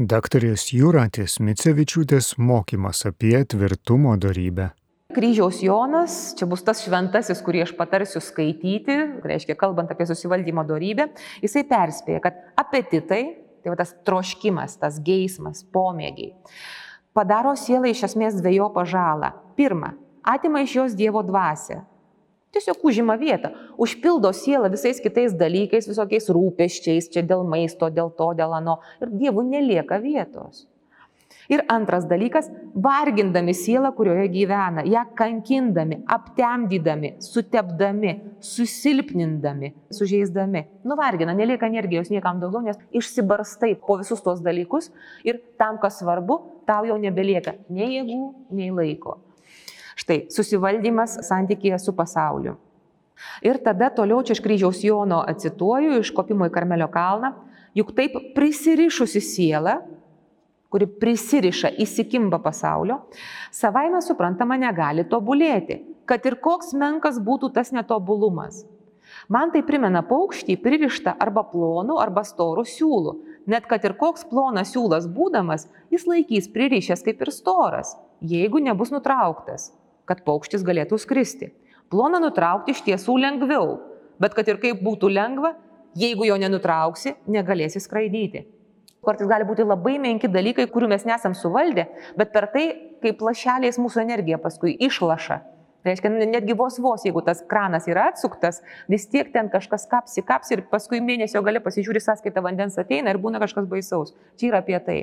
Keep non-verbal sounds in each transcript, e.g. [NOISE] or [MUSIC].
Daktarės Jūratės Micevičiūtės mokymas apie tvirtumo darybę. Kryžiaus Jonas, čia bus tas šventasis, kurį aš patarsiu skaityti, reiškia, kalbant apie susivaldymo darybę, jisai perspėja, kad apetitai, tai va tas troškimas, tas geismas, pomėgiai, padaro sielą iš esmės dviejopą žalą. Pirma, atima iš jos Dievo dvasę. Tiesiog užima vietą, užpildo sielą visais kitais dalykais, visokiais rūpeščiais, čia dėl maisto, dėl to, dėl ano. Ir Dievų nelieka vietos. Ir antras dalykas - vargindami sielą, kurioje gyvena, ją kankindami, aptemdydami, sutepdami, susilpnindami, sužeisdami. Nuvargina, nelieka energijos niekam daugiau, nes išsibarstai po visus tos dalykus ir tam, kas svarbu, tau jau nebelieka nei jėgų, nei laiko. Štai susivaldymas santykėje su pasauliu. Ir tada toliau čia iš kryžiaus Jono cituoju, iš kopimo į Karmelio kalną, juk taip prisirišusi siela, kuri prisiriša, įsikimba pasaulio, savaime suprantama negali tobulėti, kad ir koks menkas būtų tas netobulumas. Man tai primena paukštį pririštą arba plonų, arba storų siūlų. Net kad ir koks plonas siūlas būdamas, jis laikys pririšęs kaip ir storas, jeigu nebus nutrauktas kad paukštis galėtų skristi. Ploną nutraukti iš tiesų lengviau, bet kad ir kaip būtų lengva, jeigu jo nenutrauksi, negalėsi skraidyti. Kartais gali būti labai menki dalykai, kurių mes nesam suvaldę, bet per tai, kaip lašeliais mūsų energija paskui išlaša. Tai reiškia, netgi vos vos, jeigu tas kranas yra atsuktas, vis tiek ten kažkas kapsi, kapsi ir paskui mėnesio gali pasižiūri sąskaitą vandens ateina ir būna kažkas baisaus. Čia yra apie tai.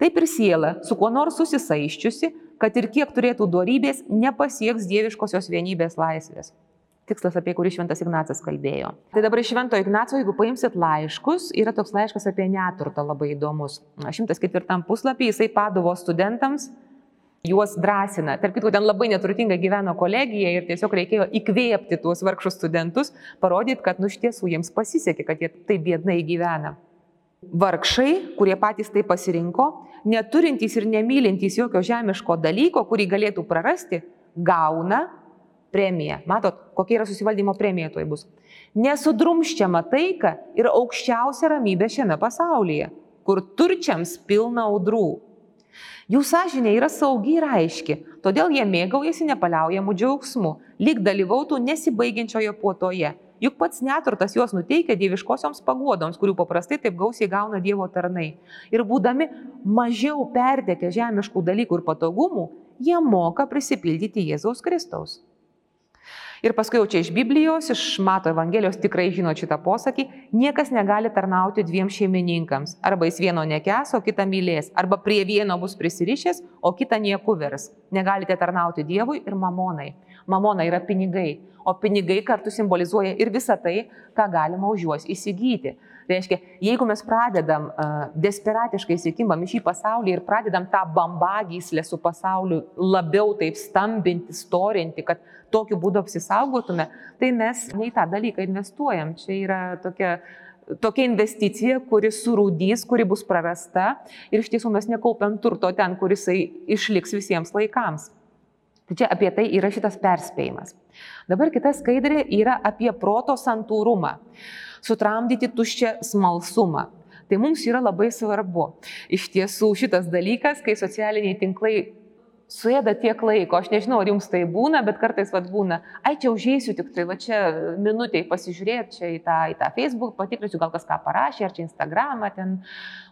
Taip ir siela, su kuo nors susisaiščiusi, kad ir kiek turėtų duorybės, nepasieks dieviškosios vienybės laisvės. Tikslas, apie kurį Šventas Ignacas kalbėjo. Tai dabar iš Švento Ignaco, jeigu paimsit laiškus, yra toks laiškas apie neturtą labai įdomus. 104 puslapį jisai padavo studentams, juos drąsina. Tarp kitko, ten labai neturtingai gyveno kolegija ir tiesiog reikėjo įkvėpti tuos vargšus studentus, parodyti, kad nu iš tiesų jiems pasisekė, kad jie taip biednai gyvena. Vargšai, kurie patys tai pasirinko, neturintys ir nemylintys jokio žemiško dalyko, kurį galėtų prarasti, gauna premiją. Matot, kokia yra susivaldymo premija tuoj bus. Nesudrumščiama taika ir aukščiausia ramybė šiame pasaulyje, kur turčiams pilna audrų. Jų sąžinė yra saugi ir aiški, todėl jie mėgaujasi nepaliaujamų džiaugsmų, lyg dalyvautų nesibaigiančioje puotoje Juk pats neturtas juos nuteikia dieviškosioms paguodoms, kurių paprastai taip gausiai gauna Dievo tarnai. Ir būdami mažiau perdėkę žemiškų dalykų ir patogumų, jie moka prisipildyti Jėzaus Kristaus. Ir paskui jau čia iš Biblijos, iš Mato Evangelijos tikrai žino šitą posakį, niekas negali tarnauti dviem šeimininkams. Arba jis vieno nekes, o kitą mylės. Arba prie vieno bus prisirišęs, o kitą nieku vers. Negalite tarnauti Dievui ir mamonai. Mamona yra pinigai, o pinigai kartu simbolizuoja ir visą tai, ką galima už juos įsigyti. Tai reiškia, jeigu mes pradedam uh, desperatiškai įsikimbam į šį pasaulį ir pradedam tą bambagyslę su pasauliu labiau taip stambinti, storinti, kad tokiu būdu apsisaugotume, tai mes ne į tą dalyką investuojam. Čia yra tokia tokia investicija, kuri surūdys, kuri bus prarasta ir iš tiesų mes nekaupiam turto ten, kuris išliks visiems laikams. Tai čia apie tai yra šitas perspėjimas. Dabar kita skaidrė yra apie proto santūrumą. Sutramdyti tuščią smalsumą. Tai mums yra labai svarbu. Iš tiesų šitas dalykas, kai socialiniai tinklai suėda tiek laiko, aš nežinau, ar jums tai būna, bet kartais vad būna, ai čia užėsiu tik tai, va čia minutiai pasižiūrėti čia į tą, į tą Facebook, patikrinsiu, gal kas ką parašė, ar čia Instagramą, ten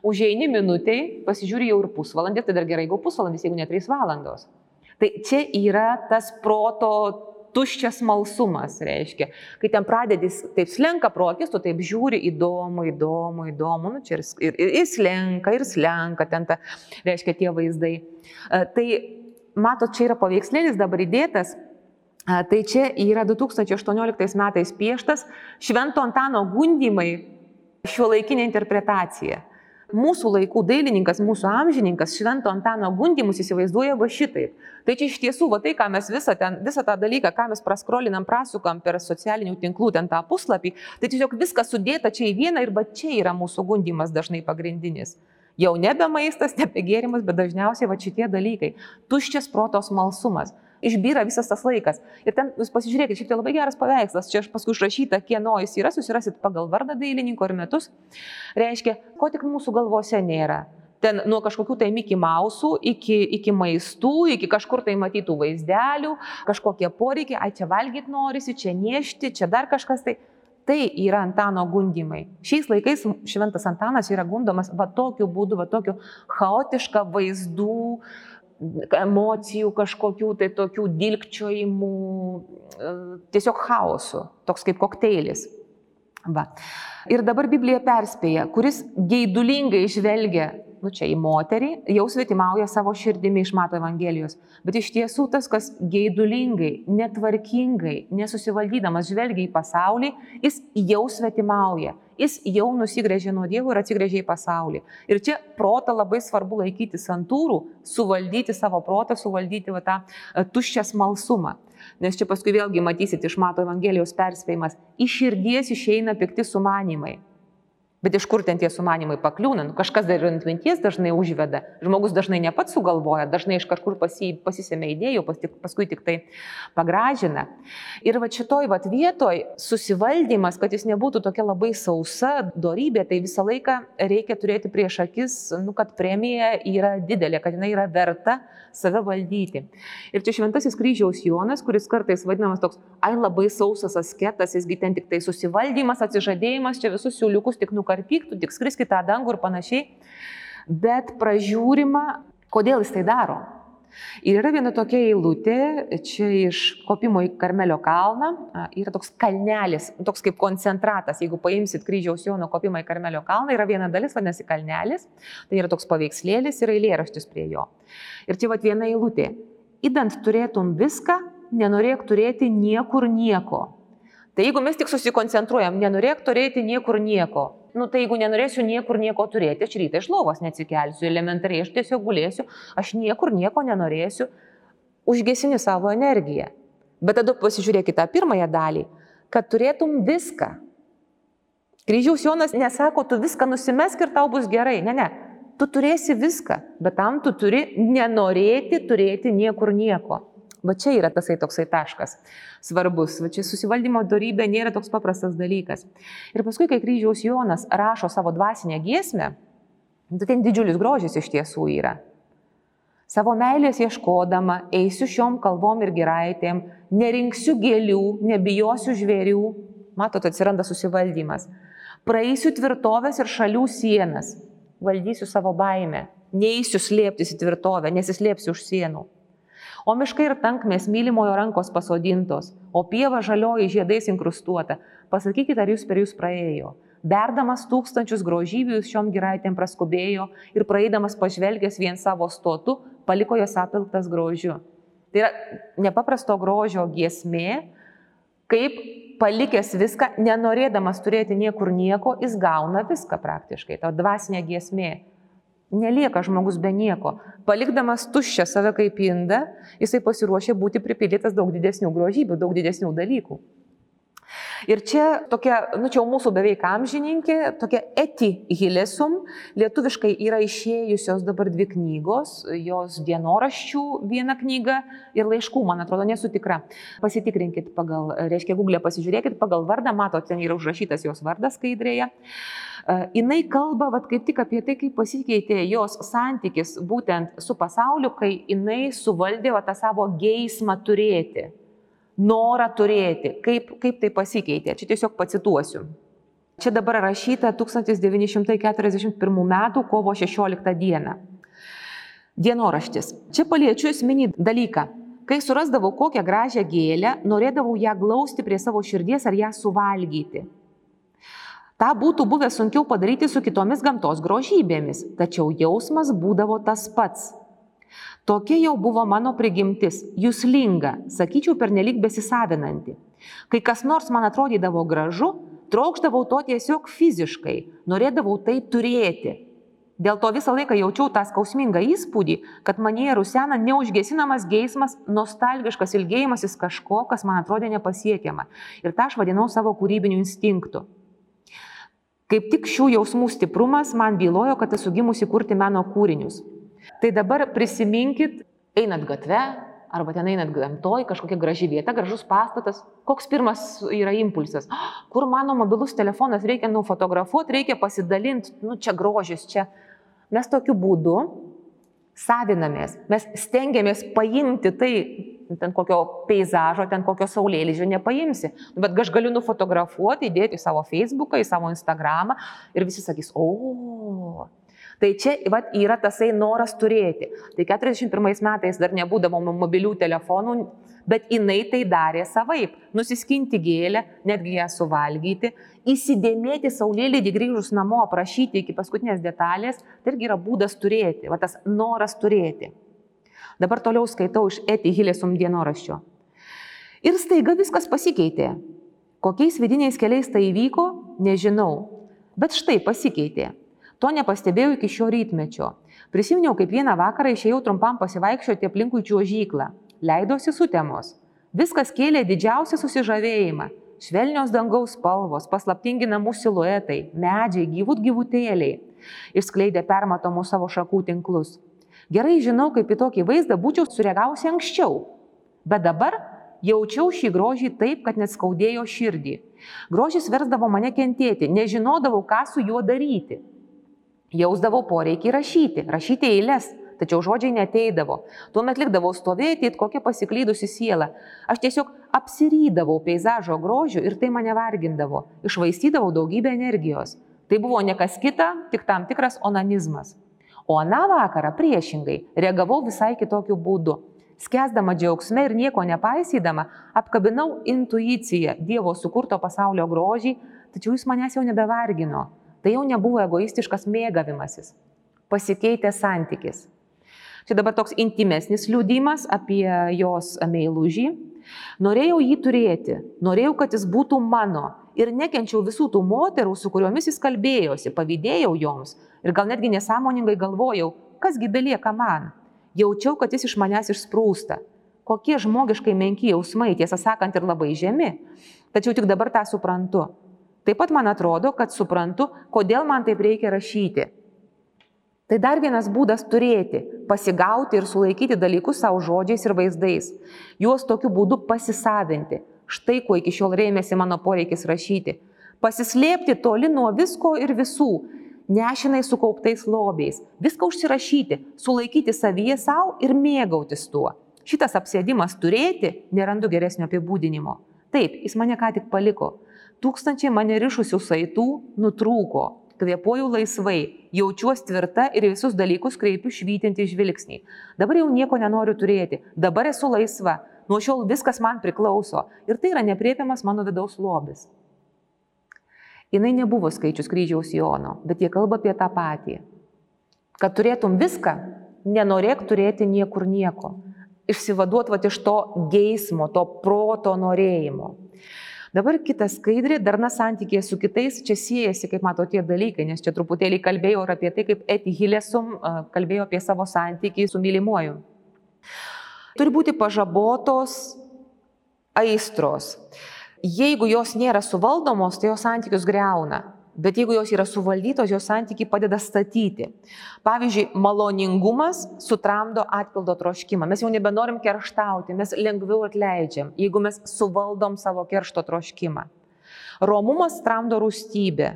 užeini minutiai, pasižiūri jau ir pusvalandį, tai dar gerai, jeigu pusvalandis, jeigu ne trys valandos. Tai čia yra tas proto tuščias malsumas, reiškia. Kai ten pradedi, taip slenka prokis, tu taip žiūri įdomu, įdomu, įdomu, nu čia ir, ir, ir, slenka, ir slenka ten, ta, reiškia, tie vaizdai. Tai matot, čia yra paveikslėlis dabar įdėtas. Tai čia yra 2018 metais pieštas Švento Antano gundimai šio laikinė interpretacija mūsų laikų dailininkas, mūsų amžininkas Švento Antano gundimus įsivaizduoja va šitaip. Tai čia iš tiesų, va tai, ką mes visą, ten, visą tą dalyką, ką mes praskrolinam, prasukam per socialinių tinklų ten tą puslapį, tai tiesiog viskas sudėta čia į vieną ir va čia yra mūsų gundimas dažnai pagrindinis. Jau nebe maistas, nebe gėrimas, bet dažniausiai va šitie dalykai. Tuščias protos malsumas išbyra visas tas laikas. Ir ten jūs pasižiūrėkite, šiek tiek labai geras paveikslas, čia aš paskui išrašyta, kieno jis yra, susirasit pagal vardą dailininko ir metus. Reiškia, ko tik mūsų galvose nėra. ten nuo kažkokių tai Mickey Mausų iki, iki maistų, iki kažkur tai matytų vaizdelių, kažkokie poreikiai, ai čia valgyti norisi, čia niešti, čia dar kažkas tai. Tai yra Antano gundimai. Šiais laikais šventas Antanas yra gundomas va tokiu būdu, va tokiu chaotišką vaizdų, emocijų kažkokių tai tokių dilgčiojimų, e, tiesiog chaosų, toks kaip kokteilis. Va. Ir dabar Biblija perspėja, kuris geidulingai žvelgia nu čia į moterį, jau svetimauja savo širdimi iš Mato Evangelijos. Bet iš tiesų tas, kas geidulingai, netvarkingai, nesusivaldydamas žvelgia į pasaulį, jis jau svetimauja. Jis jau nusigrėžė nuo Dievo ir atsigrėžė į pasaulį. Ir čia protą labai svarbu laikyti santūrų, suvaldyti savo protą, suvaldyti va, tą e, tuščią smalsumą. Nes čia paskui vėlgi matysit iš Mato Evangelijos perspėjimas, iš širdies išeina pikti sumanimai. Bet iš kur ten tie sumanimai pakliūna? Nu, kažkas dar ir ant minties dažnai užveda. Žmogus dažnai ne pats sugalvoja, dažnai iš kažkur pasi, pasisėmė idėjų, pas, tik, paskui tik tai pagražina. Ir va šitoj va vietoj susivaldymas, kad jis nebūtų tokia labai sausa darybė, tai visą laiką reikia turėti prieš akis, nu, kad premija yra didelė, kad jinai yra verta save valdyti. Ir čia šventasis kryžiaus Jonas, kuris kartais vadinamas toks, ai labai sausas asketas, jisgi ten tik tai susivaldymas, atsižadėjimas, čia visus siūliukus tik nukarpyk, tu tik skrisk į tą dangų ir panašiai. Bet pražiūrima, kodėl jis tai daro. Ir yra viena tokia eilutė, čia iš kopimo į Karmelio kalną, yra toks kalnelis, toks kaip koncentratas, jeigu paimsit kryžiaus Jono kopimą į Karmelio kalną, yra viena dalis, vadinasi kalnelis, tai yra toks paveikslėlis ir eilėraštis prie jo. Ir čia va viena eilutė. Įdant turėtum viską, nenorėk turėti niekur nieko. Tai jeigu mes tik susikoncentruojam, nenorėk turėti niekur nieko, nu tai jeigu nenorėsiu niekur nieko turėti, aš ryte iš lovos neatsikelsiu, elementariai aš tiesiog gulėsiu, aš niekur nieko nenorėsiu, užgesini savo energiją. Bet tada pasižiūrėkite tą pirmąją dalį, kad turėtum viską. Kryžiaus Jonas nesako, tu viską nusimesk ir tau bus gerai. Ne, ne. Tu turėsi viską, bet tam tu turi nenorėti turėti niekur nieko. Va čia yra tasai toksai taškas svarbus. Va čia susivaldymo darybė nėra toks paprastas dalykas. Ir paskui, kai kryžiaus Jonas rašo savo dvasinę giesmę, tai ten didžiulis grožis iš tiesų yra. Savo meilės ieškodama, eisiu šiom kalbom ir giraitėm, nerinksiu gėlių, nebijosiu žvėrių. Matot, atsiranda susivaldymas. Praeisiu tvirtovės ir šalių sienas, valdysiu savo baimę, neįsiu slėptis į tvirtovę, nesislėpsiu už sienų. O miškai ir tankmės mylimojo rankos pasodintos, o pieva žalioji žiedais inkrustuota. Pasakykite, ar jūs per jūs praėjo. Berdamas tūkstančius grožybių jūs šiom giraitėm praskubėjo ir praeidamas pažvelgęs vien savo stotu, paliko jos apiltas grožiu. Tai yra nepaprasto grožio giesmė, kaip palikęs viską, nenorėdamas turėti niekur nieko, jis gauna viską praktiškai. Ta dvasinė giesmė. Nelieka žmogus be nieko. Palikdamas tuščią save kaip indą, jisai pasiruošia būti pripildytas daug didesnių grožybių, daug didesnių dalykų. Ir čia tokia, nu čia jau mūsų beveik amžininkė, tokia eti hilesum, lietuviškai yra išėjusios dabar dvi knygos, jos dienoraščių viena knyga ir laiškų, man atrodo, nesu tikra. Pasitikrinkit pagal, reiškia, Google pasižiūrėkit pagal vardą, matote, ten yra užrašytas jos vardas skaidrėje. Jis kalba vat, kaip tik apie tai, kaip pasikeitė jos santykis būtent su pasauliu, kai jinai suvaldė va, tą savo geismą turėti, norą turėti, kaip, kaip tai pasikeitė. Čia tiesiog pacituosiu. Čia dabar rašyta 1941 m. kovo 16 d. Dienoraštis. Čia paliečiu esminį dalyką. Kai surasdavau kokią gražią gėlę, norėdavau ją glausti prie savo širdies ar ją suvalgyti. Ta būtų buvę sunkiau padaryti su kitomis gamtos grožybėmis, tačiau jausmas būdavo tas pats. Tokia jau buvo mano prigimtis, jūslinga, sakyčiau, pernelyg besisavinanti. Kai kas nors man atrodydavo gražu, trokšdavau to tiesiog fiziškai, norėdavau tai turėti. Dėl to visą laiką jaučiau tą skausmingą įspūdį, kad manie rusena neužgesinamas geismas, nostalgiškas ilgėjimasis kažko, kas man atrodė nepasiekiama. Ir tą aš vadinau savo kūrybiniu instinktu. Kaip tik šių jausmų stiprumas man bylojo, kad esu gimusi kurti meno kūrinius. Tai dabar prisiminkit, einat gatve, arba ten einat gamtoj, kažkokia graži vieta, gražus pastatas, koks pirmas yra impulsas, kur mano mobilus telefonas reikia nufotografuoti, reikia pasidalinti, nu čia grožis, čia, mes tokiu būdu savinamės, mes stengiamės paimti tai, ten kokio peizažo, ten kokio saulėlydžio nepaimsi. Nu, bet aš galiu nufotografuoti, įdėti į savo Facebooką, į savo Instagramą ir visi sakys, o. Tai čia vat, yra tasai noras turėti. Tai 41 metais dar nebūdavo mobilių telefonų, bet jinai tai darė savaip. Nusiskinti gėlę, netgi ją suvalgyti, įsidėmėti saulėlydį grįžus namo, aprašyti iki paskutinės detalės, tai irgi yra būdas turėti, va tas noras turėti. Dabar toliau skaitau iš Eti Hilesum dienoraščio. Ir staiga viskas pasikeitė. Kokiais vidiniais keliais tai įvyko, nežinau. Bet štai pasikeitė. To nepastebėjau iki šio rytmečio. Prisiminiau, kaip vieną vakarą išėjau trumpam pasivaikščioti aplinkui čiuožyklą. Leidosi sutemos. Viskas kėlė didžiausią susižavėjimą. Švelnios dangaus spalvos, paslaptingi namų siluetai, medžiai, gyvūt gyvūtėliai. Išskleidė permatomų savo šakų tinklus. Gerai žinau, kaip į tokį vaizdą būčiau sureagavusi anksčiau. Bet dabar jaučiau šį grožį taip, kad net skaudėjo širdį. Grožis versdavo mane kentėti, nežinodavau, ką su juo daryti. Jausdavau poreikį rašyti, rašyti eilės, tačiau žodžiai neteidavo. Tuomet likdavau stovėti, it kokia pasiklydusi siela. Aš tiesiog apsirydavau peizažo grožiu ir tai mane vargindavo, išvaistydavau daugybę energijos. Tai buvo ne kas kita, tik tam tikras onanizmas. O aną vakarą priešingai reagavau visai kitokiu būdu. Skesdama džiaugsme ir nieko nepaisydama, apkabinau intuiciją Dievo sukurto pasaulio grožį, tačiau jis manęs jau nebevargino. Tai jau nebuvo egoistiškas mėgavimasis. Pasikeitė santykis. Čia dabar toks intimesnis liūdimas apie jos meilužį. Norėjau jį turėti, norėjau, kad jis būtų mano ir nekenčiau visų tų moterų, su kuriomis jis kalbėjosi, pavydėjau joms, ir gal netgi nesąmoningai galvojau, kasgi belieka man. Jaučiau, kad jis iš manęs išsprūsta. Kokie žmogiškai menki jausmai, tiesą sakant, ir labai žemi. Tačiau tik dabar tą suprantu. Taip pat man atrodo, kad suprantu, kodėl man taip reikia rašyti. Tai dar vienas būdas turėti, pasigauti ir sulaikyti dalykus savo žodžiais ir vaizdais. Juos tokiu būdu pasisavinti. Štai kuo iki šiol rėmėsi mano poreikis rašyti. Pasislėpti toli nuo visko ir visų, nešinai sukauptais lobiais, viską užsirašyti, sulaikyti savyje savo ir mėgautis tuo. Šitas apsėdimas turėti, nerandu geresnio apibūdinimo. Taip, jis mane ką tik paliko. Tūkstančiai mane rišusių saitų nutrūko. Kvepuoju laisvai, jaučiuosi tvirta ir visus dalykus kreipiu švytinti žvilgsnį. Dabar jau nieko nenoriu turėti, dabar esu laisva, nuo šiol viskas man priklauso ir tai yra nepriepiamas mano vidaus lobis. Jinai nebuvo skaičius kryžiaus Jono, bet jie kalba apie tą patį. Kad turėtum viską, nenorėk turėti niekur nieko. Išsivaduot va iš to geismo, to proto norėjimo. Dabar kita skaidrė, darna santykė su kitais, čia siejasi, kaip mato, tie dalykai, nes čia truputėlį kalbėjau ir apie tai, kaip Eti Hilesum kalbėjo apie savo santykį su mylimuoju. Turi būti pažabotos aistros jeigu jos nėra suvaldomos, tai jos santykius greuna. Bet jeigu jos yra suvaldytos, jos santykiai padeda statyti. Pavyzdžiui, maloningumas sutramdo atpildo troškimą. Mes jau nebenorim kerštauti, mes lengviau atleidžiam, jeigu mes suvaldom savo keršto troškimą. Romumas tramdo rūstybę,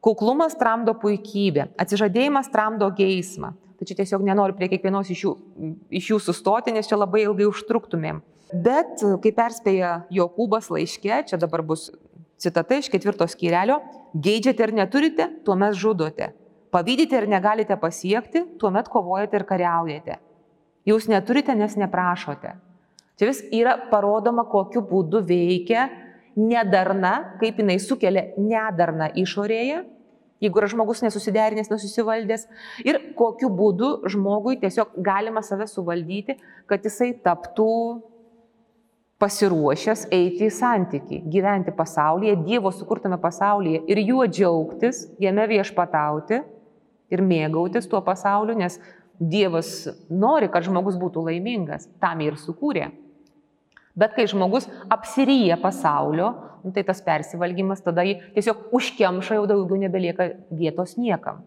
kuklumas tramdo puikybę, atsižadėjimas tramdo geismą. Tačiau tiesiog nenoriu prie kiekvienos iš jų, iš jų sustoti, nes čia labai ilgai užtruktumėm. Bet, kaip perspėja Jokūbas laiške, čia dabar bus citata iš ketvirtos skyrelio, geidžiate ir neturite, tuomet žudote. Pavydite ir negalite pasiekti, tuomet kovojate ir kariaujate. Jūs neturite, nes neprašote. Čia vis yra parodoma, kokiu būdu veikia nedarna, kaip jinai sukelia nedarna išorėje, jeigu yra žmogus nesusiderinęs, nesusivaldęs, ir kokiu būdu žmogui tiesiog galima save suvaldyti, kad jisai taptų pasiruošęs eiti į santykį, gyventi pasaulyje, Dievo sukurtame pasaulyje ir juo džiaugtis, jame viešpatauti ir mėgautis tuo pasauliu, nes Dievas nori, kad žmogus būtų laimingas, tam ir sukūrė. Bet kai žmogus apsiryja pasaulio, nu, tai tas persivalgymas tada jį tiesiog užkemša, jau daugiau nebelieka vietos niekam.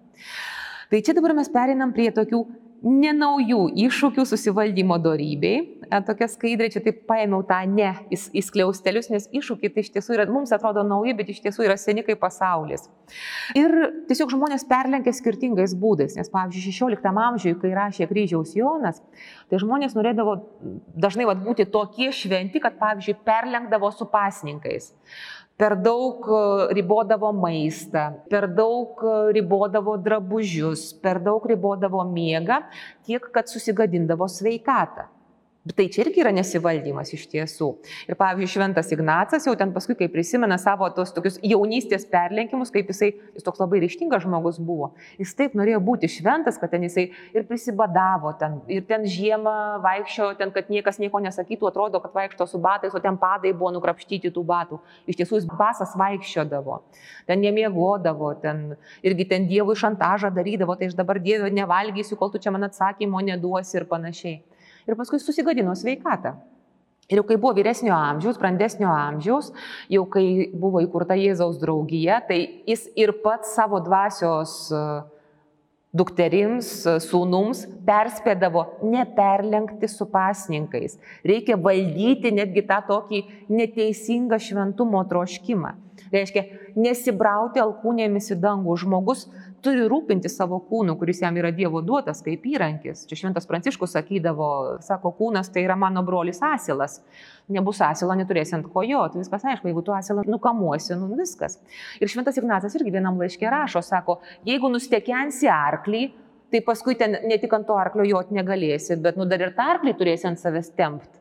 Tai čia dabar mes perinam prie tokių nenaujų iššūkių susivaldymo darybei. Tokia skaidrė, čia taip paėmiau tą ne į skliaustelius, nes iššūkiai tai iš tiesų yra, mums atrodo nauji, bet iš tiesų yra seni kaip pasaulis. Ir tiesiog žmonės perlenkia skirtingais būdais, nes pavyzdžiui, 16 amžiuje, kai rašė kryžiaus Jonas, tai žmonės norėdavo dažnai vat, būti tokie šventi, kad pavyzdžiui, perlenkdavo su pasninkais per daug e, ribodavo maistą, per daug e, ribodavo drabužius, per daug ribodavo miegą, tiek, kad susigadindavo sveikatą. Bet tai čia irgi yra nesivaldymas iš tiesų. Ir pavyzdžiui, Šventas Ignacas jau ten paskui, kai prisimena savo tos tokius jaunystės perlenkimus, kaip jisai, jis toks labai ryštingas žmogus buvo, jis taip norėjo būti šventas, kad ten jisai ir prisibadavo, ten, ir ten žiemą vaikščio, ten, kad niekas nieko nesakytų, atrodo, kad vaikšto su batais, o ten padai buvo nukrapštyti tų batų. Iš tiesų jis basas vaikščiodavo, ten nemiegodavo, ten irgi ten dievui šantažą darydavo, tai aš dabar dievui nevalgysiu, kol tu čia man atsakymo neduosi ir panašiai ir paskui susigadino sveikatą. Ir jau kai buvo vyresnio amžiaus, brandesnio amžiaus, jau kai buvo įkurta Jėzaus draugija, tai jis ir pats savo dvasios e, dukterims, e, sūnums perspėdavo neperlenkti su pasninkais. Reikia valdyti netgi tą tokį neteisingą šventumo troškimą. Reiškia, nesibrauti alkūnėmis į dangų. Žmogus turi rūpinti savo kūnu, kuris jam yra Dievo duotas kaip įrankis. Čia Šventas Pranciškus sakydavo, sako, kūnas tai yra mano brolis asilas. Nebus asilo, neturėsi ant kojo, tai viskas aišku, jeigu tu asilą nukamuosi, nu viskas. Ir Šventas Ignacas irgi vienam laiškė rašo, sako, jeigu nustekensi arklį, tai paskui ten ne tik ant to arklio jot negalėsi, bet nu dar ir tą arklį turėsi ant savęs tempt.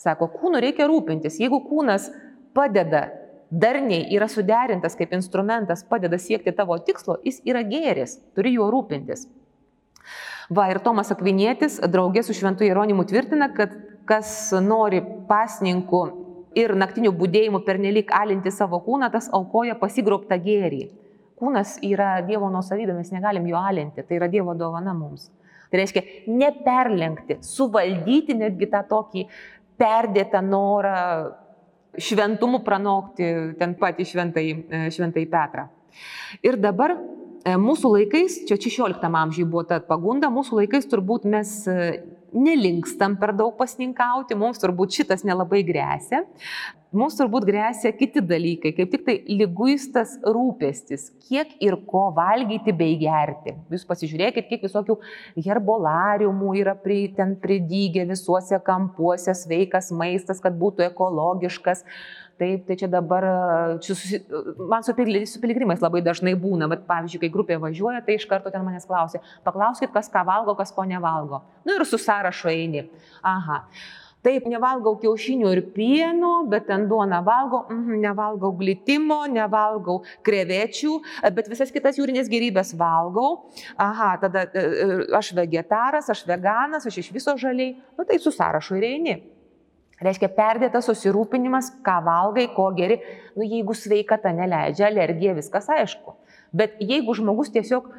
Sako, kūnu reikia rūpintis. Jeigu kūnas padeda darniai yra suderintas kaip instrumentas, padeda siekti tavo tikslo, jis yra gėris, turi juo rūpintis. Va ir Tomas Akvinėtis draugė su Šventu Jeronimu tvirtina, kad kas nori pasninkų ir naktinių būdėjimų pernelyg alinti savo kūną, tas aukoja pasigrobtą gėrį. Kūnas yra Dievo nuosavybė, mes negalim jo alinti, tai yra Dievo dovana mums. Tai reiškia neperlenkti, suvaldyti netgi tą tokį perdėtą norą šventumu pranokti ten patį šventai, e, šventai Petrą. Ir dabar e, mūsų laikais, čia 16 amžiai buvo ta pagunda, mūsų laikais turbūt mes e, nelinkstam per daug pasninkauti, mums turbūt šitas nelabai grėsia. Mums turbūt grėsia kiti dalykai, kaip tik tai lyguistas rūpestis, kiek ir ko valgyti bei gerti. Jūs pasižiūrėkit, kiek visokių herbolariumų yra pri, ten pridygę visuose kampuose, sveikas maistas, kad būtų ekologiškas. Taip, tai čia dabar, čia susi, man su, su piligrimais labai dažnai būna, bet pavyzdžiui, kai grupė važiuoja, tai iš karto ten manęs klausia, paklauskit, kas ką valgo, kas ko nevalgo. Nu ir su sąrašo eini. Aha. Taip, nevalgau kiaušinių ir pieno, bet ten duona valgau, mm, nevalgau glitimo, nevalgau krevečių, bet visas kitas jūrinės gerybės valgau. Aha, tada e, e, aš vegetaras, aš veganas, aš iš viso žaliai. Nu tai su sąrašu ir eini. Reiškia, perdėtas susirūpinimas, ką valgai, ko geri. Nu, jeigu sveikata neleidžia, alergija, viskas aišku. Bet jeigu žmogus tiesiog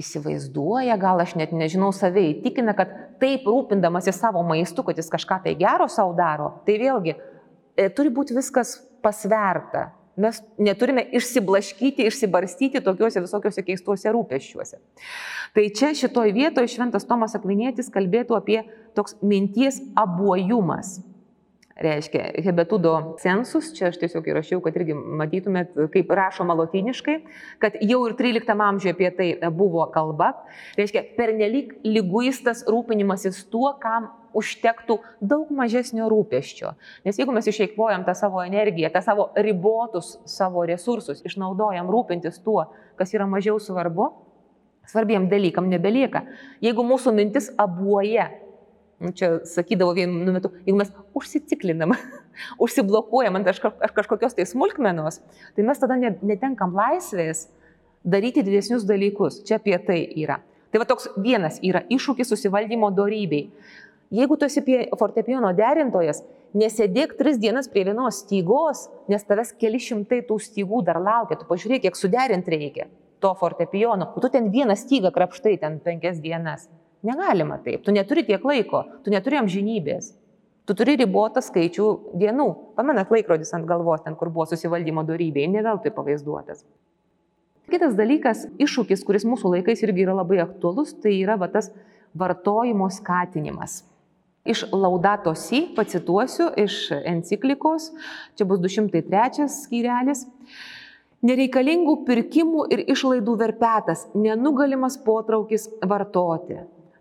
įsivaizduoja, gal aš net nežinau, save įtikina, kad taip rūpindamasi savo maistu, kad jis kažką tai gero savo daro, tai vėlgi e, turi būti viskas pasverta. Mes neturime išsiblaškyti, išsibarstyti tokiuose visokiuose keistuose rūpeščiuose. Tai čia šitoj vietoje šventas Tomas Akvinėtis kalbėtų apie toks minties abuojumas. Reiškia, hebetudo sensus, čia aš tiesiog įrašiau, kad irgi matytumėt, kaip rašoma latiniškai, kad jau ir 13 amžiuje apie tai buvo kalba. Reiškia, pernelyg lyguistas rūpinimasis tuo, kam užtektų daug mažesnio rūpeščio. Nes jeigu mes išeikvojam tą savo energiją, tą savo ribotus savo resursus, išnaudojam rūpintis tuo, kas yra mažiau svarbu, svarbiem dalykam nebelieka. Jeigu mūsų mintis abuoja, nu, čia sakydavo vienu metu, jeigu mes užsiciklinam, [LAUGHS] užsiblokuojam ant kažkokios tai smulkmenos, tai mes tada netenkam laisvės daryti didesnius dalykus. Čia apie tai yra. Tai va toks vienas yra iššūkis susivaldymo darybei. Jeigu tu esi fortepijono derintojas, nesėdėk tris dienas prie vienos stygos, nes tavęs keli šimtai tų stygų dar laukia, tu pažiūrėk, kiek suderinti reikia to fortepijono, tu ten vieną stygą krapštai ten penkias dienas. Negalima taip, tu neturi tiek laiko, tu neturi amžinybės. Tu turi ribotą skaičių dienų. Pamenat laikrodis ant galvos, ten kur buvo susivaldymo darybė, ne veltui pavaizduotas. Kitas dalykas, iššūkis, kuris mūsų laikais irgi yra labai aktuolus, tai yra va, tas vartojimo skatinimas. Iš Laudato Si pacituosiu iš enciklikos, čia bus 203 skyrelis. Nereikalingų pirkimų ir išlaidų verpetas, nenugalimas potraukis vartoti.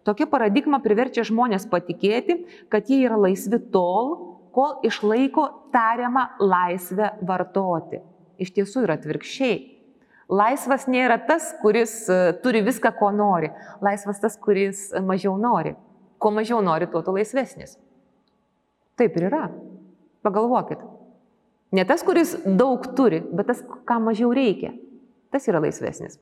Tokia paradigma priverčia žmonės patikėti, kad jie yra laisvi tol, kol išlaiko tariamą laisvę vartoti. Iš tiesų yra atvirkščiai. Laisvas nėra tas, kuris e, turi viską, ko nori. Laisvas tas, kuris mažiau nori. Kuo mažiau nori, tuo tu laisvesnis. Taip ir yra. Pagalvokit. Ne tas, kuris daug turi, bet tas, ką mažiau reikia. Tas yra laisvesnis.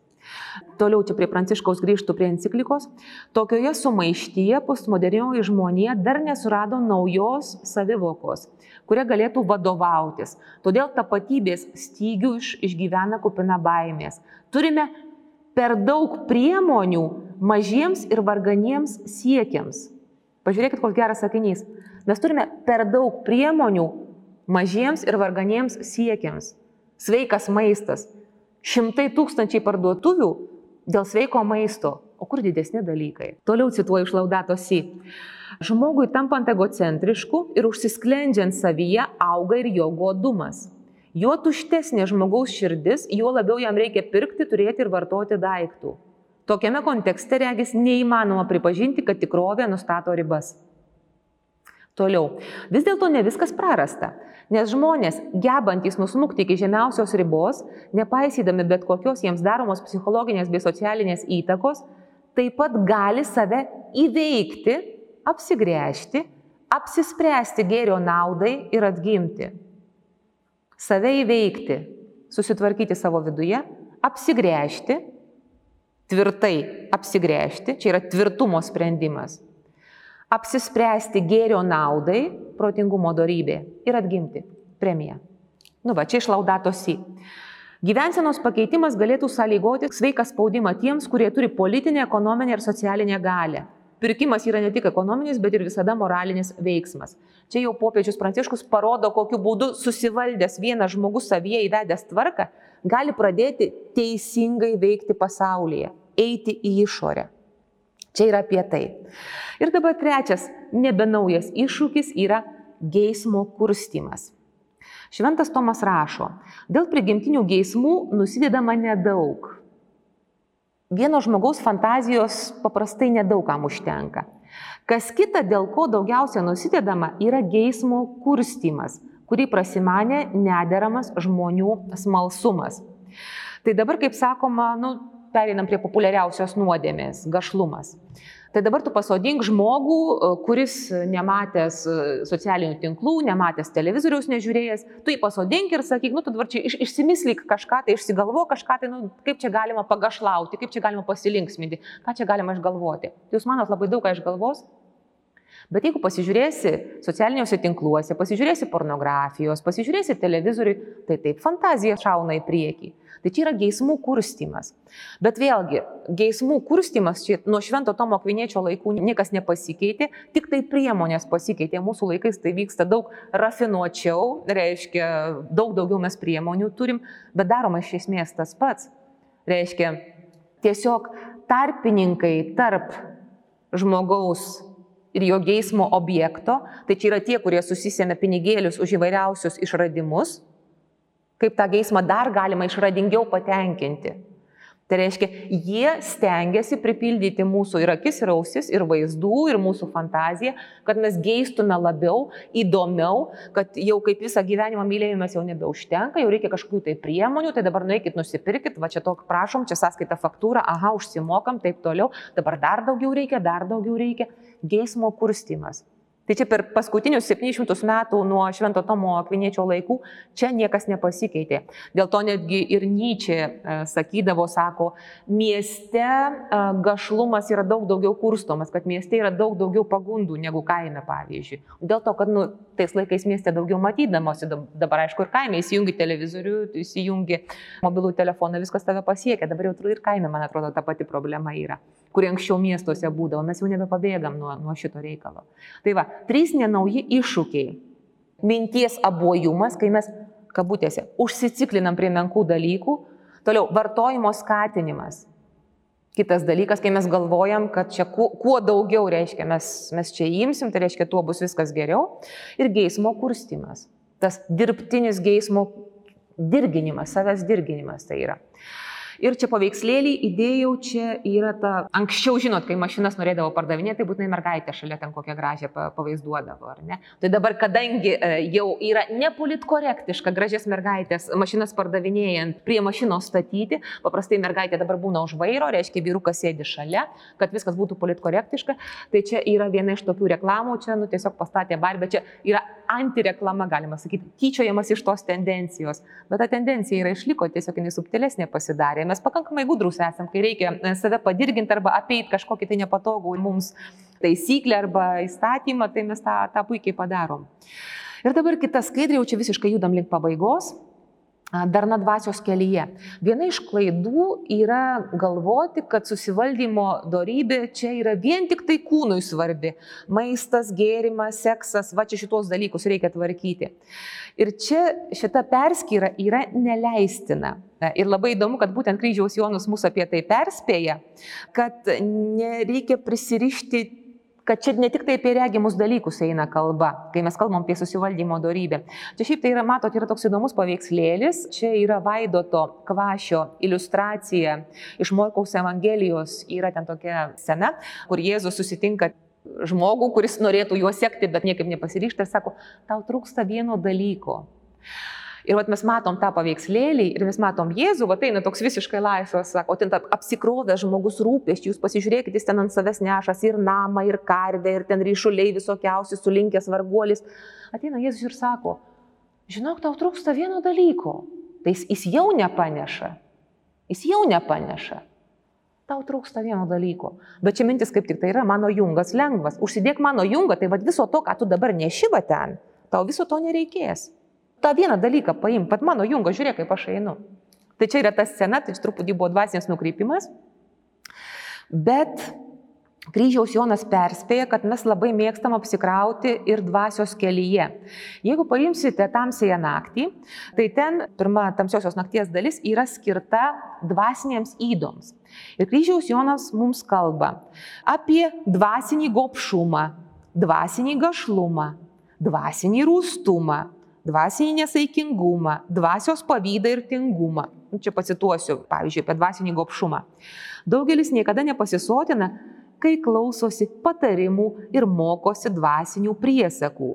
Toliau čia prie Pranciškaus grįžtų prie enciklikos. Tokioje sumaištyje postmodernioji žmonija dar nesurado naujos savivokos, kuria galėtų vadovautis. Todėl tapatybės stygių iš, išgyvena kupina baimės. Turime per daug priemonių mažiems ir varganiems siekiams. Pažiūrėkit, koks geras sakinys. Mes turime per daug priemonių mažiems ir varganiems siekiams. Sveikas maistas. Šimtai tūkstančiai parduotuvių dėl sveiko maisto. O kur didesni dalykai? Toliau cituoju iš Laudato Si. Žmogui tampant egocentrišku ir užsisklendžiant savyje auga ir jo godumas. Juo tuštesnė žmogaus širdis, juo labiau jam reikia pirkti, turėti ir vartoti daiktų. Tokiame kontekste regis neįmanoma pripažinti, kad tikrovė nustato ribas. Toliau. Vis dėlto ne viskas prarasta, nes žmonės, gebantys nusmukti iki žemiausios ribos, nepaisydami bet kokios jiems daromos psichologinės bei socialinės įtakos, taip pat gali save įveikti, apsigręžti, apsispręsti gėrio naudai ir atgimti save įveikti, susitvarkyti savo viduje, apsigręžti, tvirtai apsigręžti, čia yra tvirtumo sprendimas, apsispręsti gėrio naudai, protingumo darybė ir atgimti premiją. Nu va, čia iš laudatosi. Gyvensenos pakeitimas galėtų sąlygoti sveiką spaudimą tiems, kurie turi politinę, ekonominę ir socialinę galę pirkimas yra ne tik ekonominis, bet ir visada moralinis veiksmas. Čia jau popiežius Pranciškus parodo, kokiu būdu susivaldęs vienas žmogus savyje įvedęs tvarką, gali pradėti teisingai veikti pasaulyje, eiti į išorę. Čia yra apie tai. Ir dabar trečias, nebenaujas iššūkis yra geismo kurstimas. Šventas Tomas rašo, dėl prigimtinių geismų nusidedama nedaug, vieno žmogaus fantazijos paprastai nedaugam užtenka. Kas kita, dėl ko daugiausia nusidedama, yra geismo kurstimas, kurį prasimanė nederamas žmonių smalsumas. Tai dabar, kaip sakoma, nu, pereinam prie populiariausios nuodėmės - gašlumas. Tai dabar tu pasodink žmogų, e, kuris nematęs e, socialinių tinklų, nematęs televizoriaus, nežiūrėjęs, tu jį pasodink ir sakyk, nu tu dabar čia iš, išsimislyk kažką, tai išsigalvo kažką, tai nu, kaip čia galima pagašlauti, kaip čia galima pasilinksminti, ką čia galima išgalvoti. Tai jūs manot labai daug ką išgalvos? Bet jeigu pasižiūrėsi socialiniuose tinkluose, pasižiūrėsi pornografijos, pasižiūrėsi televizoriui, tai taip fantazija šauna į priekį. Tai čia yra geismų kurstimas. Bet vėlgi, geismų kurstimas čia nuo Švento Tomo Kviniečio laikų niekas nepasikeitė, tik tai priemonės pasikeitė. Mūsų laikais tai vyksta daug rafinuočiau, reiškia, daug daugiau mes priemonių turim, bet daroma iš esmės tas pats. Reiškia, tiesiog tarpininkai tarp žmogaus ir jo geismo objekto, tai čia yra tie, kurie susisėmė pinigėlius už įvairiausius išradimus, kaip tą geismą dar galima išradingiau patenkinti. Tai reiškia, jie stengiasi pripildyti mūsų ir akis, ir ausis, ir vaizdų, ir mūsų fantaziją, kad mes geistume labiau, įdomiau, kad jau kaip visą gyvenimą mylėjimas jau nebeužtenka, jau reikia kažkokių tai priemonių, tai dabar nueikit, nusipirkit, va čia tokį prašom, čia sąskaita faktūra, aha, užsimokam, taip toliau, dabar dar daugiau reikia, dar daugiau reikia. Geismo kurstimas. Tai čia per paskutinius 700 metų nuo Švento Tomo Akviniečio laikų čia niekas nepasikeitė. Dėl to netgi ir Nyčia e, sakydavo, sako, mieste e, gašlumas yra daug daugiau kurstomas, kad mieste yra daug daugiau pagundų negu kaime, pavyzdžiui. Dėl to, kad nu, tais laikais mieste daugiau matydamosi, dabar aišku ir kaime įsijungi televizorių, įsijungi mobilų telefoną, viskas tave pasiekia, dabar jau ir kaime, man atrodo, ta pati problema yra kurie anksčiau miestuose būdavo, mes jau nebepabėgam nuo, nuo šito reikalo. Tai va, trys nenauji iššūkiai. Minties abojumas, kai mes, kabutėse, užsiciklinam prie menkų dalykų, Toliau, vartojimo skatinimas. Kitas dalykas, kai mes galvojam, kad čia kuo, kuo daugiau reiškia mes, mes čia įimsim, tai reiškia, tuo bus viskas geriau. Ir geismo kurstimas. Tas dirbtinis geismo dirginimas, savęs dirginimas tai yra. Ir čia paveikslėlį įdėjau, čia yra ta, anksčiau žinot, kai mašinas norėdavo pardavinėti, tai būtinai mergaitė šalia ten kokią gražią pavaizduodavo, ar ne? Tai dabar, kadangi e, jau yra nepolitkorektiška gražias mergaitės mašinas pardavinėjant prie mašinos statyti, paprastai mergaitė dabar būna už vairo, reiškia vyrukas sėdi šalia, kad viskas būtų politkorektiška, tai čia yra viena iš tokių reklamų, čia nu tiesiog pastatė barbę, čia yra antireklama, galima sakyti, tyčiojamas iš tos tendencijos, bet ta tendencija yra išliko, tiesiog jinai subtilesnė pasidarė mes pakankamai gudrus esam, kai reikia e, save padirginti arba apeiti kažkokį tai nepatogų mums taisyklę arba įstatymą, tai mes tą, tą puikiai padarom. Ir dabar kita skaidrė, jau čia visiškai judam link pabaigos darna dvasios kelyje. Viena iš klaidų yra galvoti, kad susivaldymo darybė čia yra vien tik tai kūnui svarbi. Maistas, gėrimas, seksas, va čia šitos dalykus reikia tvarkyti. Ir čia šita perskyra yra neleistina. Ir labai įdomu, kad būtent kryžiaus Jonas mus apie tai perspėja, kad nereikia prisirišti kad čia ne tik tai apie regimus dalykus eina kalba, kai mes kalbam apie susivaldymo darybę. Čia šiaip tai yra, matot, yra toks įdomus paveikslėlis, čia yra Vaidoto kvašio iliustracija iš Morkaus Evangelijos, yra ten tokia scena, kur Jėzus susitinka žmogų, kuris norėtų juo sekti, bet niekaip nepasiryšta ir sako, tau trūksta vieno dalyko. Ir vat mes matom tą paveikslėlį ir mes matom Jėzų, va tai eina toks visiškai laisvas, o ten apsikrovęs žmogus rūpeščių, jūs pasižiūrėkite, jis ten ant savęs nešas ir namą, ir karvę, ir ten ryšuliai visokiausi, sulinkęs varguolis. Ateina Jėzus ir sako, žinok, tau trūksta vieno dalyko. Tai jis, jis jau nepaneša. Jis jau nepaneša. Tau trūksta vieno dalyko. Bet čia mintis kaip tik tai yra mano jungas lengvas. Užsidėk mano jungą, tai vad viso to, ką tu dabar nešiva ten, tau viso to nereikės tą vieną dalyką paim, pat mano jungo, žiūrėk, kaip aš einu. Tai čia yra ta scena, tai truputį buvo dvasinės nukreipimas. Bet Kryžiaus Jonas perspėja, kad mes labai mėgstam apsikrauti ir dvasios kelyje. Jeigu paimsite tamsėje naktį, tai ten pirma tamsiosios nakties dalis yra skirta dvasinėms įdoms. Ir Kryžiaus Jonas mums kalba apie dvasinį gopšumą, dvasinį gašlumą, dvasinį rūstumą, dvasinį nesaikingumą, dvasios pavydą ir tingumą. Nu, čia pacituosiu, pavyzdžiui, apie dvasinį gopšumą. Daugelis niekada nepasisotina, kai klausosi patarimų ir mokosi dvasinių priesakų.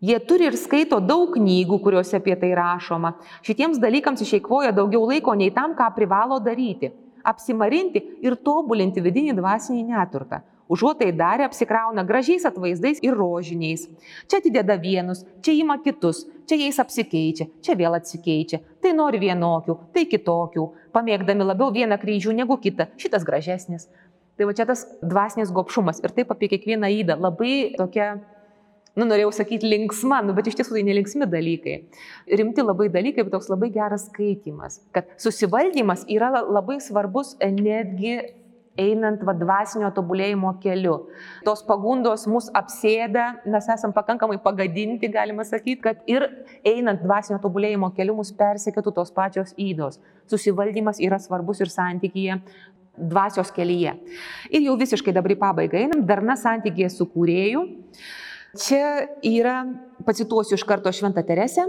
Jie turi ir skaito daug knygų, kuriuose apie tai rašoma. Šitiems dalykams išeikvoja daugiau laiko nei tam, ką privalo daryti - apsimarinti ir tobulinti vidinį dvasinį neturtą. Užuot tai darė, apsikrauna gražiais atvaizdais ir rožiniais. Čia atideda vienus, čia ima kitus, čia jais apsikeičia, čia vėl atsikeičia. Tai nori vienokių, tai kitokių, pamėgdami labiau vieną kryžių negu kitą. Šitas gražesnis. Tai va čia tas dvasinis gopšumas ir taip apie kiekvieną įdą. Labai tokia nu, norėjau sakyti linksma, nu, bet iš tiesų tai nelinksmi dalykai. Rimti labai dalykai, bet toks labai geras skaitimas. Kad susivaldymas yra labai svarbus netgi einant va, dvasinio tobulėjimo keliu. Tos pagundos mus apsėda, mes esame pakankamai pagadinti, galima sakyti, kad ir einant dvasinio tobulėjimo keliu mus persekėtų tos pačios įdos. Susivaldymas yra svarbus ir santykyje dvasios kelyje. Ir jau visiškai dabar į pabaigą einam, darna santykėje su kūrėju. Čia yra, pacituosiu iš karto Šventą Teresę,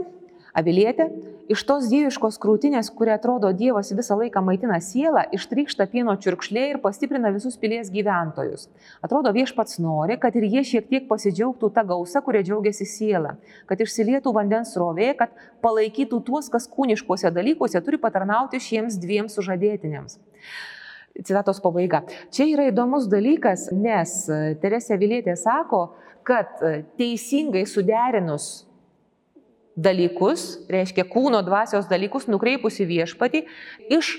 Avilietė, iš tos dieviškos krūtinės, kuria atrodo Dievas visą laiką maitina sielą, ištrykšta pieno čiurkšlė ir pastiprina visus pilies gyventojus. Atrodo viešpats nori, kad ir jie šiek tiek pasidžiaugtų tą gausą, kuria džiaugiasi siela, kad išsilietų vandens rovė, kad palaikytų tuos, kas kūniškuose dalykuose turi patarnauti šiems dviem sužadėtiniams. Citatos pabaiga. Čia yra įdomus dalykas, nes Teresė Vilietė sako, kad teisingai suderinus dalykus, reiškia kūno dvasios dalykus nukreipus į viešpatį, iš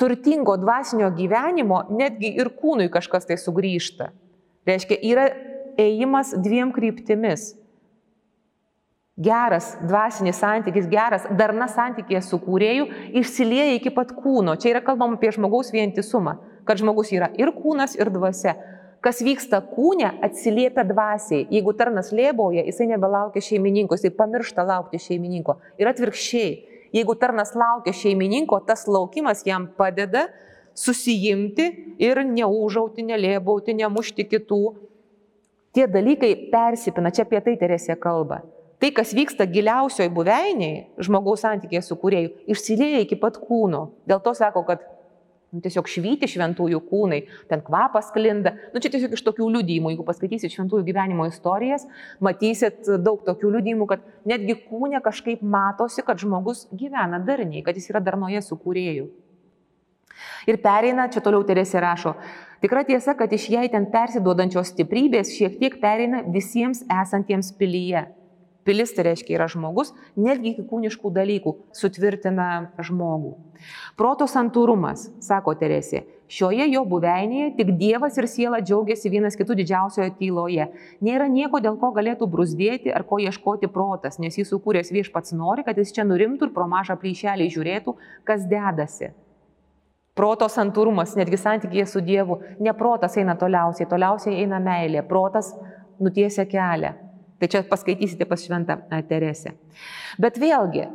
turtingo dvasinio gyvenimo netgi ir kūnui kažkas tai sugrįžta. Reiškia, yra ėjimas dviem kryptimis. Geras dvasinis santykis, geras darna santykė su kūrėju išsilieja iki pat kūno. Čia yra kalbama apie žmogaus vientisumą, kad žmogus yra ir kūnas, ir dvasia kas vyksta kūne, atsiliepia dvasiai. Jeigu tarnas lėboja, jisai nebelaukia šeimininko, jisai pamiršta laukti šeimininko. Ir atvirkščiai, Jeigu tarnas laukia šeimininko, tas laukimas jam padeda susijimti ir neužauti, nelėbauti, nemušti kitų. Tie dalykai persipina, čia apie tai Teresė kalba. Tai, kas vyksta giliausioj buveiniai, žmogaus santykėje su kuriejų, išsilieja iki pat kūno. Dėl to sako, kad tiesiog švyti šventųjų kūnai, ten kvapas klinda. Nu, čia tiesiog iš tokių liudymų, jeigu paskaitysit šventųjų gyvenimo istorijas, matysit daug tokių liudymų, kad netgi kūne kažkaip matosi, kad žmogus gyvena darniai, kad jis yra darnoje su kūrėju. Ir pereina, čia toliau Teresė rašo, tikra tiesa, kad iš jai ten persiduodančios stiprybės šiek tiek pereina visiems esantiems pilyje. Pilis tai reiškia yra žmogus, netgi iki kūniškų dalykų sutvirtina žmogų. Proto santūrumas, sako Teresė, šioje jo buveinėje tik Dievas ir siela džiaugiasi vienas kitų didžiausioje tyloje. Nėra nieko, dėl ko galėtų brusdėti ar ko ieškoti protas, nes jis sukūręs viešpats nori, kad jis čia nurimtų ir pro mažą plyšelį žiūrėtų, kas dedasi. Proto santūrumas, netgi santykėje su Dievu, ne protas eina toliausiai, toliausiai eina meilė, protas nutiesia kelią. Tai čia paskaitysite pas šventą Teresę. Bet vėlgi,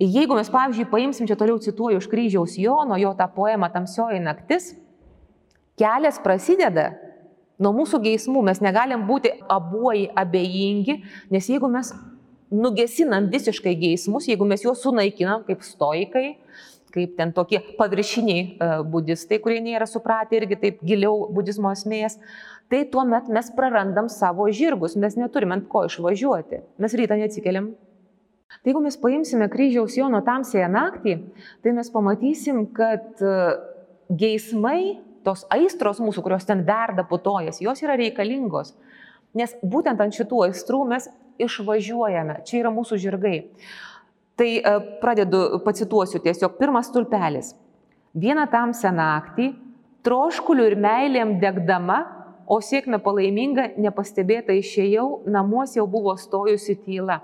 jeigu mes, pavyzdžiui, paimsim, čia toliau cituoju iš kryžiaus Jono, jo tą poemą Tamsioji naktis, kelias prasideda nuo mūsų geismų, mes negalim būti abuoji abejingi, nes jeigu mes nugesinam visiškai geismus, jeigu mes juos sunaikinam kaip stoikai, kaip ten tokie paviršiniai budistai, kurie nėra supratę irgi taip giliau budizmo esmės, tai tuomet mes prarandam savo žirgus, mes neturime ant ko išvažiuoti, mes rytą neatsikeliam. Tai jeigu mes paimsime kryžiaus Jono tamsėje naktį, tai mes pamatysim, kad e, geismai, tos aistros mūsų, kurios ten verda putojas, jos yra reikalingos. Nes būtent ant šitų aistrų mes išvažiuojame, čia yra mūsų žirgai. Tai e, pradedu, pacituosiu tiesiog pirmas tulpelis. Vieną tamsią naktį, troškuliu ir meilėm degdama, o sėkmė palaiminga, nepastebėta išėjau, namuose jau buvo stojusi tyla.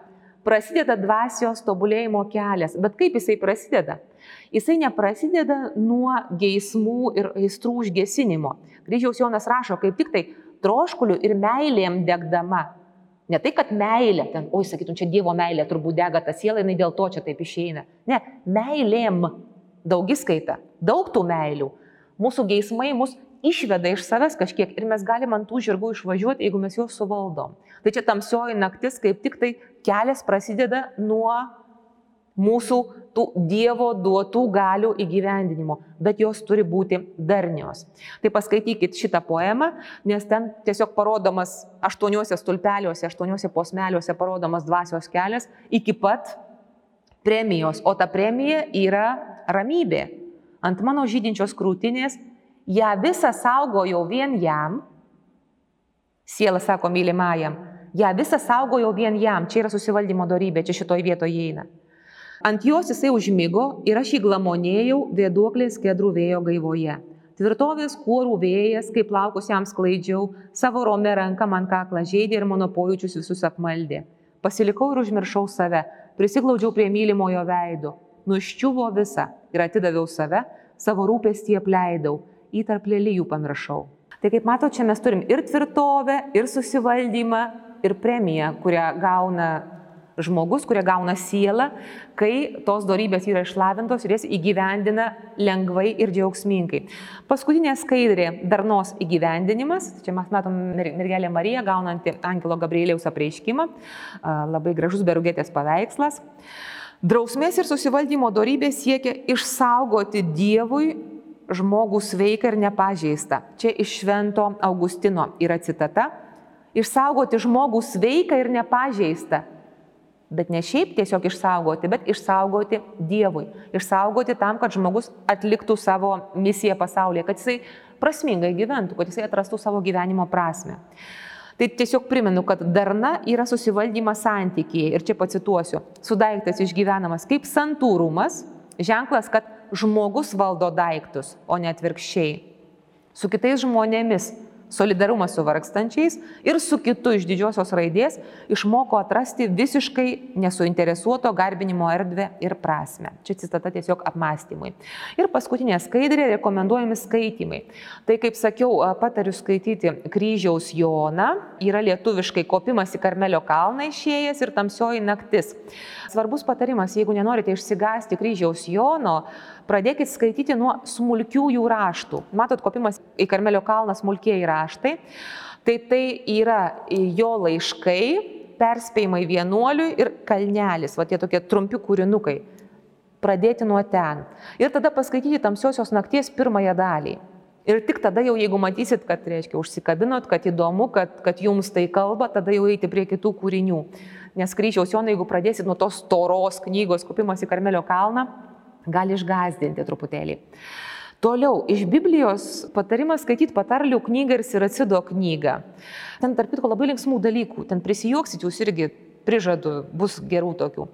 Prasideda dvasios tobulėjimo kelias. Bet kaip jisai prasideda? Jisai neprasideda nuo geismų ir aistrų užgesinimo. Kryžiaus Jonas rašo, kaip tik tai troškuliu ir meilėm degdama. Ne tai, kad meilė, ten, oi, sakytum, čia Dievo meilė turbūt dega ta siela, jinai dėl to čia taip išeina. Ne, meilėm daugiskaita, daug tų meilių. Mūsų geismai mus išveda iš savęs kažkiek ir mes galim ant tų žirgų išvažiuoti, jeigu mes juos suvaldom. Tai čia tamsioji naktis, kaip tik tai kelias prasideda nuo mūsų tų Dievo duotų galių įgyvendinimo, bet jos turi būti darnios. Tai paskaitykit šitą poemą, nes ten tiesiog parodomas aštuoniuose stulpeliuose, aštuoniuose posmeliuose parodomas dvasios kelias iki pat premijos, o ta premija yra ramybė. Ant mano žydinčios krūtinės ją visą saugojau vien jam, siela sako mylimajam, ją visą saugojau vien jam, čia yra susivaldymo darybė, čia šitoj vietoje įeina. Ant jos jisai užmygo ir aš jį glamonėjau vėduoklės kedrų vėjo gaivoje. Tvirtovės kuorų vėjas, kaip laukus jam sklaidžiau, savo romę ranką man kaklą žaidė ir mano pojūčius visus apmaldė. Pasilikau ir užmiršau save, prisiglaudžiau prie mylimojo veido, nuščiuvo visą ir atidaviau save, savo rūpestį apleidau, į tarp lelyjų pamiršau. Tai kaip mato, čia mes turim ir tvirtovę, ir susivaldymą, ir premiją, kurią gauna žmogus, kurie gauna sielą, kai tos darybės yra išlavintos ir jas įgyvendina lengvai ir džiaugsmingai. Paskutinė skaidrė - darnos įgyvendinimas. Čia mes matom mergelė Marija gaunanti Angelo Gabrieliaus apreiškimą. Labai gražus berugėtės paveikslas. Drausmės ir susivaldymo darybė siekia išsaugoti Dievui žmogų sveiką ir nepažeistą. Čia iš Švento Augustino yra citata. Išsaugoti žmogų sveiką ir nepažeistą. Bet ne šiaip tiesiog išsaugoti, bet išsaugoti Dievui. Išsaugoti tam, kad žmogus atliktų savo misiją pasaulyje, kad jisai prasmingai gyventų, kad jisai atrastų savo gyvenimo prasme. Tai tiesiog primenu, kad darna yra susivaldymas santykiai. Ir čia pacituosiu. Sudaiktas išgyvenamas kaip santūrumas, ženklas, kad žmogus valdo daiktus, o ne atvirkščiai. Su kitais žmonėmis solidarumas su vargstančiais ir su kitu iš didžiosios raidės išmoko atrasti visiškai nesuinteresuoto garbinimo erdvę ir prasme. Čia citata tiesiog apmąstymui. Ir paskutinė skaidrė - rekomenduojami skaitymai. Tai kaip sakiau, patariu skaityti kryžiaus Joną, yra lietuviškai kopimas į Karmelio kalną išėjęs ir tamsioji naktis. Svarbus patarimas, jeigu nenorite išsigasti kryžiaus Jono, pradėkit skaityti nuo smulkiųjų raštų. Matot, kopimas į Karmelio kalną smulkiai raštai. Tai tai yra jo laiškai, perspėjimai vienuoliui ir kalnelis, va tie tokie trumpi kūrinukai. Pradėti nuo ten. Ir tada paskaityti tamsiosios nakties pirmąją dalį. Ir tik tada jau, jeigu matysit, kad, reiškia, užsikabinot, kad įdomu, kad, kad jums tai kalba, tada jau eiti prie kitų kūrinių. Nes kryžiaus Jonai, jeigu pradėsit nuo tos toros knygos kopimas į Karmelio kalną, gali išgazdinti truputėlį. Toliau, iš Biblijos patarimas skaityti patarlių knygą ir Siracido knygą. Ten tarp kitko labai linksmų dalykų, ten prisijuoksit jūs irgi prižadu, bus gerų tokių.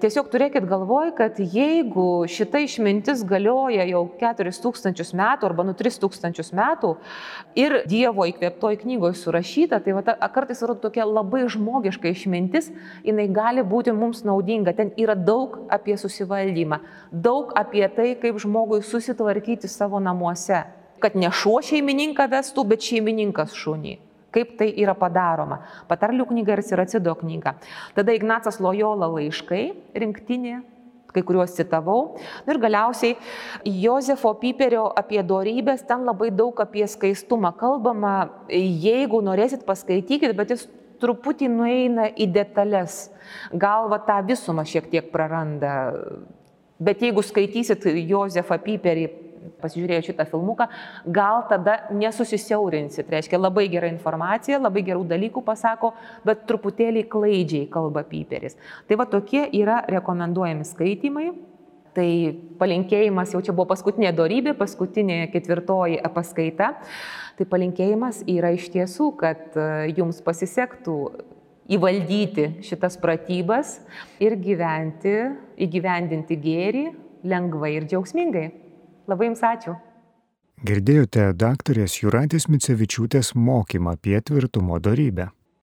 Tiesiog turėkit galvoj, kad jeigu šita išmintis galioja jau 4000 metų arba nu 3000 metų ir Dievo įkvėptoj knygoje surašyta, tai va, ta, kartais yra tokia labai žmogiška išmintis, jinai gali būti mums naudinga. Ten yra daug apie susivaldymą, daug apie tai, kaip žmogui susitvarkyti savo namuose. Kad ne šuo šeimininką vestų, bet šeimininkas šunį kaip tai yra padaroma. Patarlių knyga ir Siracido knyga. Tada Ignacas Lojola laiškai, rinktinė, kai kuriuos citavau. Ir galiausiai Jozefo Piperio apie dorybės, ten labai daug apie skaistumą kalbama. Jeigu norėsit, paskaitykit, bet jis truputį nueina į detalės. Galva tą visumą šiek tiek praranda. Bet jeigu skaitysit Jozefą Piperį pasižiūrėję šitą filmuką, gal tada nesusisiaurinsit. Reiškia, labai gera informacija, labai gerų dalykų pasako, bet truputėlį klaidžiai kalba Piperis. Tai va tokie yra rekomenduojami skaitimai. Tai palinkėjimas, jau čia buvo paskutinė darybė, paskutinė ketvirtoji paskaita. Tai palinkėjimas yra iš tiesų, kad e, jums pasisektų įvaldyti šitas pratybas ir gyventi, įgyvendinti gėrį lengvai ir džiaugsmingai. Labai Jums ačiū. Girdėjote daktarės Juratės Micevičiūtės mokymą apie tvirtumo darybę.